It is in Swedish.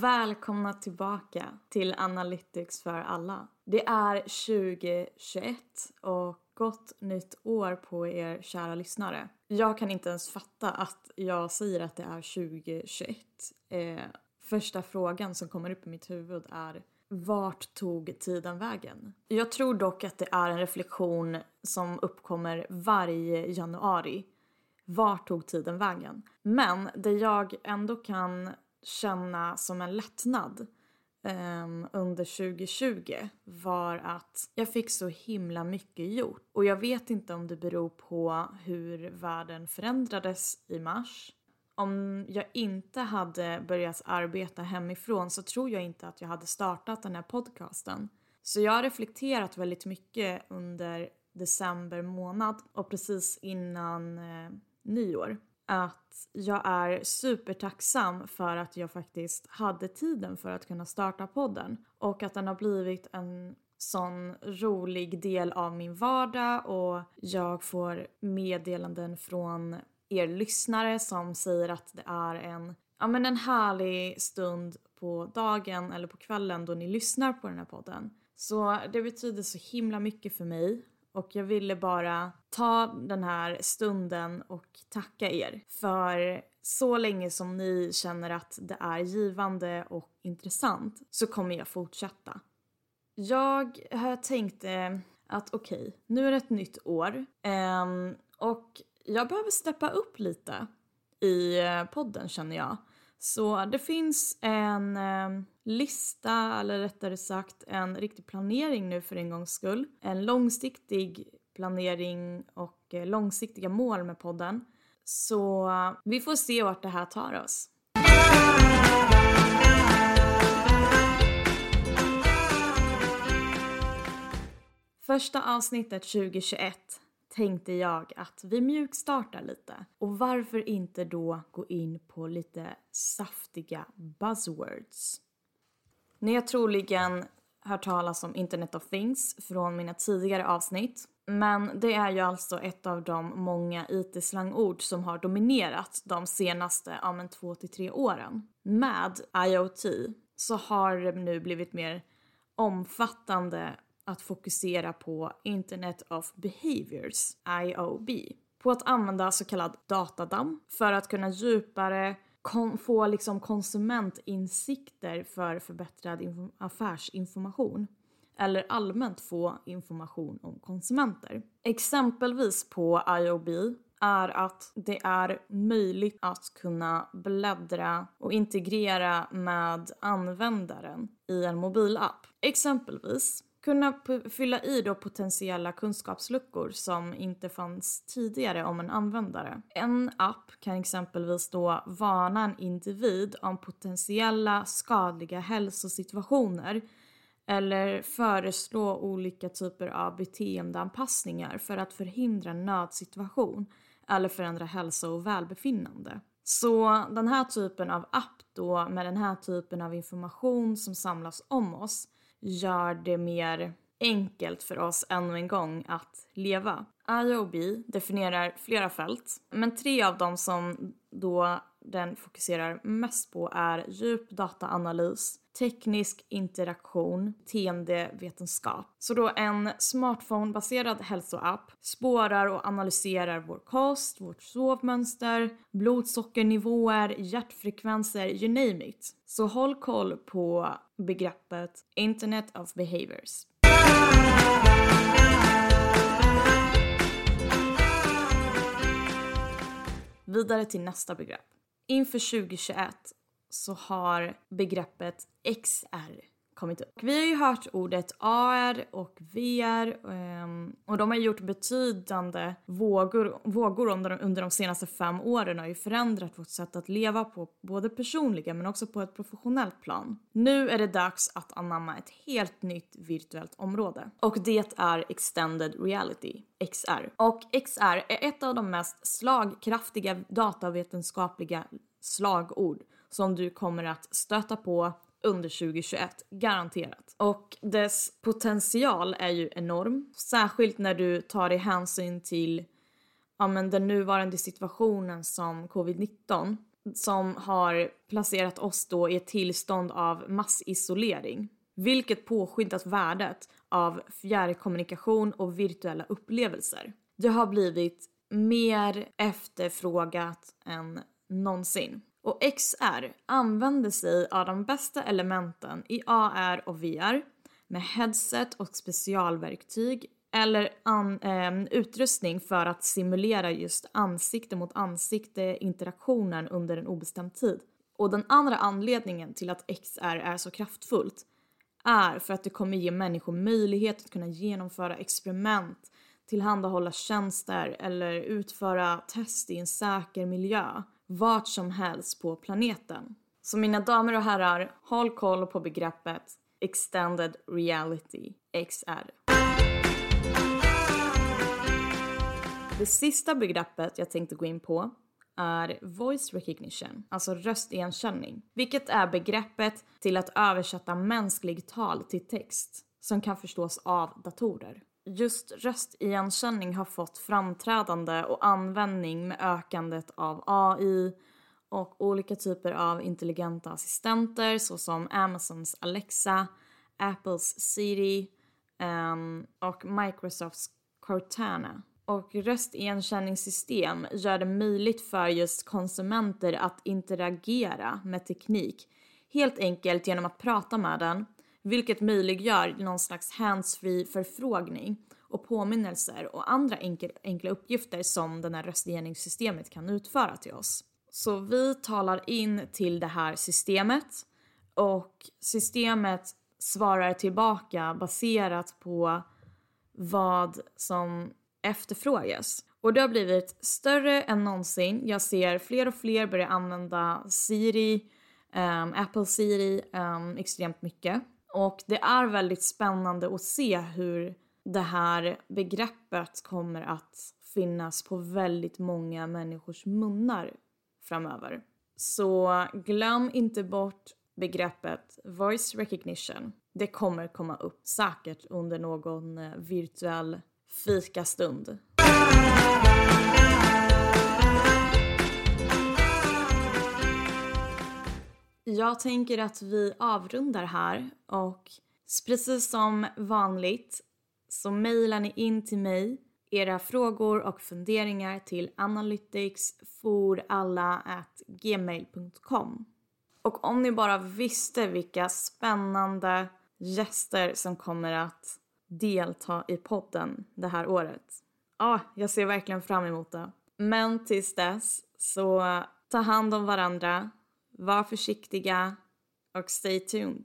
Välkomna tillbaka till Analytics för alla. Det är 2021 och gott nytt år på er kära lyssnare. Jag kan inte ens fatta att jag säger att det är 2021. Eh, första frågan som kommer upp i mitt huvud är vart tog tiden vägen? Jag tror dock att det är en reflektion som uppkommer varje januari. Vart tog tiden vägen? Men det jag ändå kan känna som en lättnad um, under 2020 var att jag fick så himla mycket gjort. Och jag vet inte om det beror på hur världen förändrades i mars. Om jag inte hade börjat arbeta hemifrån så tror jag inte att jag hade startat den här podcasten. Så jag har reflekterat väldigt mycket under december månad och precis innan eh, nyår att jag är supertacksam för att jag faktiskt hade tiden för att kunna starta podden och att den har blivit en sån rolig del av min vardag och jag får meddelanden från er lyssnare som säger att det är en, ja, men en härlig stund på dagen eller på kvällen då ni lyssnar på den här podden. Så det betyder så himla mycket för mig och jag ville bara ta den här stunden och tacka er för så länge som ni känner att det är givande och intressant så kommer jag fortsätta. Jag tänkte eh, att okej, okay, nu är det ett nytt år ehm, och jag behöver steppa upp lite i eh, podden känner jag. Så det finns en eh, lista, eller rättare sagt en riktig planering nu för en gångs skull. En långsiktig planering och eh, långsiktiga mål med podden. Så eh, vi får se vart det här tar oss. Första avsnittet 2021 tänkte jag att vi mjukstartar lite. Och varför inte då gå in på lite saftiga buzzwords? Ni har troligen hört talas om Internet of Things från mina tidigare avsnitt. Men det är ju alltså ett av de många IT-slangord som har dominerat de senaste, ja men två till tre åren. Med IoT så har det nu blivit mer omfattande att fokusera på Internet of Behaviors, IOB. På att använda så kallad datadamm för att kunna djupare få liksom konsumentinsikter för förbättrad affärsinformation eller allmänt få information om konsumenter. Exempelvis på IOB är att det är möjligt att kunna bläddra och integrera med användaren i en mobilapp. Exempelvis kunna fylla i då potentiella kunskapsluckor som inte fanns tidigare om en användare. En app kan exempelvis då varna en individ om potentiella skadliga hälsosituationer eller föreslå olika typer av beteendeanpassningar för att förhindra en nödsituation eller förändra hälsa och välbefinnande. Så den här typen av app då med den här typen av information som samlas om oss gör det mer enkelt för oss ännu en gång att leva. IOB definierar flera fält, men tre av dem som då den fokuserar mest på är djup dataanalys, teknisk interaktion, beteendevetenskap. Så då en smartphone-baserad hälsoapp spårar och analyserar vår kost, vårt sovmönster, blodsockernivåer, hjärtfrekvenser, you name it. Så håll koll på begreppet Internet of Behaviors. Vidare till nästa begrepp. Inför 2021 så har begreppet XR kommit upp. Vi har ju hört ordet AR och VR ehm, och de har gjort betydande vågor, vågor under, under de senaste fem åren och har ju förändrat vårt sätt att leva på både personliga men också på ett professionellt plan. Nu är det dags att anamma ett helt nytt virtuellt område och det är Extended Reality, XR. Och XR är ett av de mest slagkraftiga datavetenskapliga slagord som du kommer att stöta på under 2021, garanterat. Och dess potential är ju enorm, särskilt när du tar dig hänsyn till ja, men den nuvarande situationen som covid-19 som har placerat oss då i ett tillstånd av massisolering. Vilket påskyndat värdet av fjärrkommunikation och virtuella upplevelser. Det har blivit mer efterfrågat än någonsin. Och XR använder sig av de bästa elementen i AR och VR med headset och specialverktyg eller an, eh, utrustning för att simulera just ansikte mot ansikte interaktionen under en obestämd tid. Och den andra anledningen till att XR är så kraftfullt är för att det kommer ge människor möjlighet att kunna genomföra experiment, tillhandahålla tjänster eller utföra test i en säker miljö vart som helst på planeten. Så mina damer och herrar, håll koll på begreppet Extended Reality, XR. Det sista begreppet jag tänkte gå in på är voice recognition, alltså röstigenkänning. Vilket är begreppet till att översätta mänsklig tal till text som kan förstås av datorer. Just röstigenkänning har fått framträdande och användning med ökandet av AI och olika typer av intelligenta assistenter såsom Amazons Alexa, Apples Siri um, och Microsofts Cortana. Och röstigenkänningssystem gör det möjligt för just konsumenter att interagera med teknik helt enkelt genom att prata med den vilket möjliggör någon slags handsfree förfrågning och påminnelser och andra enkel, enkla uppgifter som det här röstigenkänningssystemet kan utföra till oss. Så vi talar in till det här systemet och systemet svarar tillbaka baserat på vad som efterfrågas. Och det har blivit större än någonsin. Jag ser fler och fler börja använda Siri, um, Apple Siri um, extremt mycket. Och det är väldigt spännande att se hur det här begreppet kommer att finnas på väldigt många människors munnar framöver. Så glöm inte bort begreppet voice recognition. Det kommer komma upp säkert under någon eh, virtuell fikastund. Jag tänker att vi avrundar här och precis som vanligt så mejlar ni in till mig era frågor och funderingar till analyticsforalla.gmail.com Och om ni bara visste vilka spännande gäster som kommer att delta i podden det här året. Ja, ah, jag ser verkligen fram emot det. Men tills dess, så ta hand om varandra, var försiktiga och stay tuned.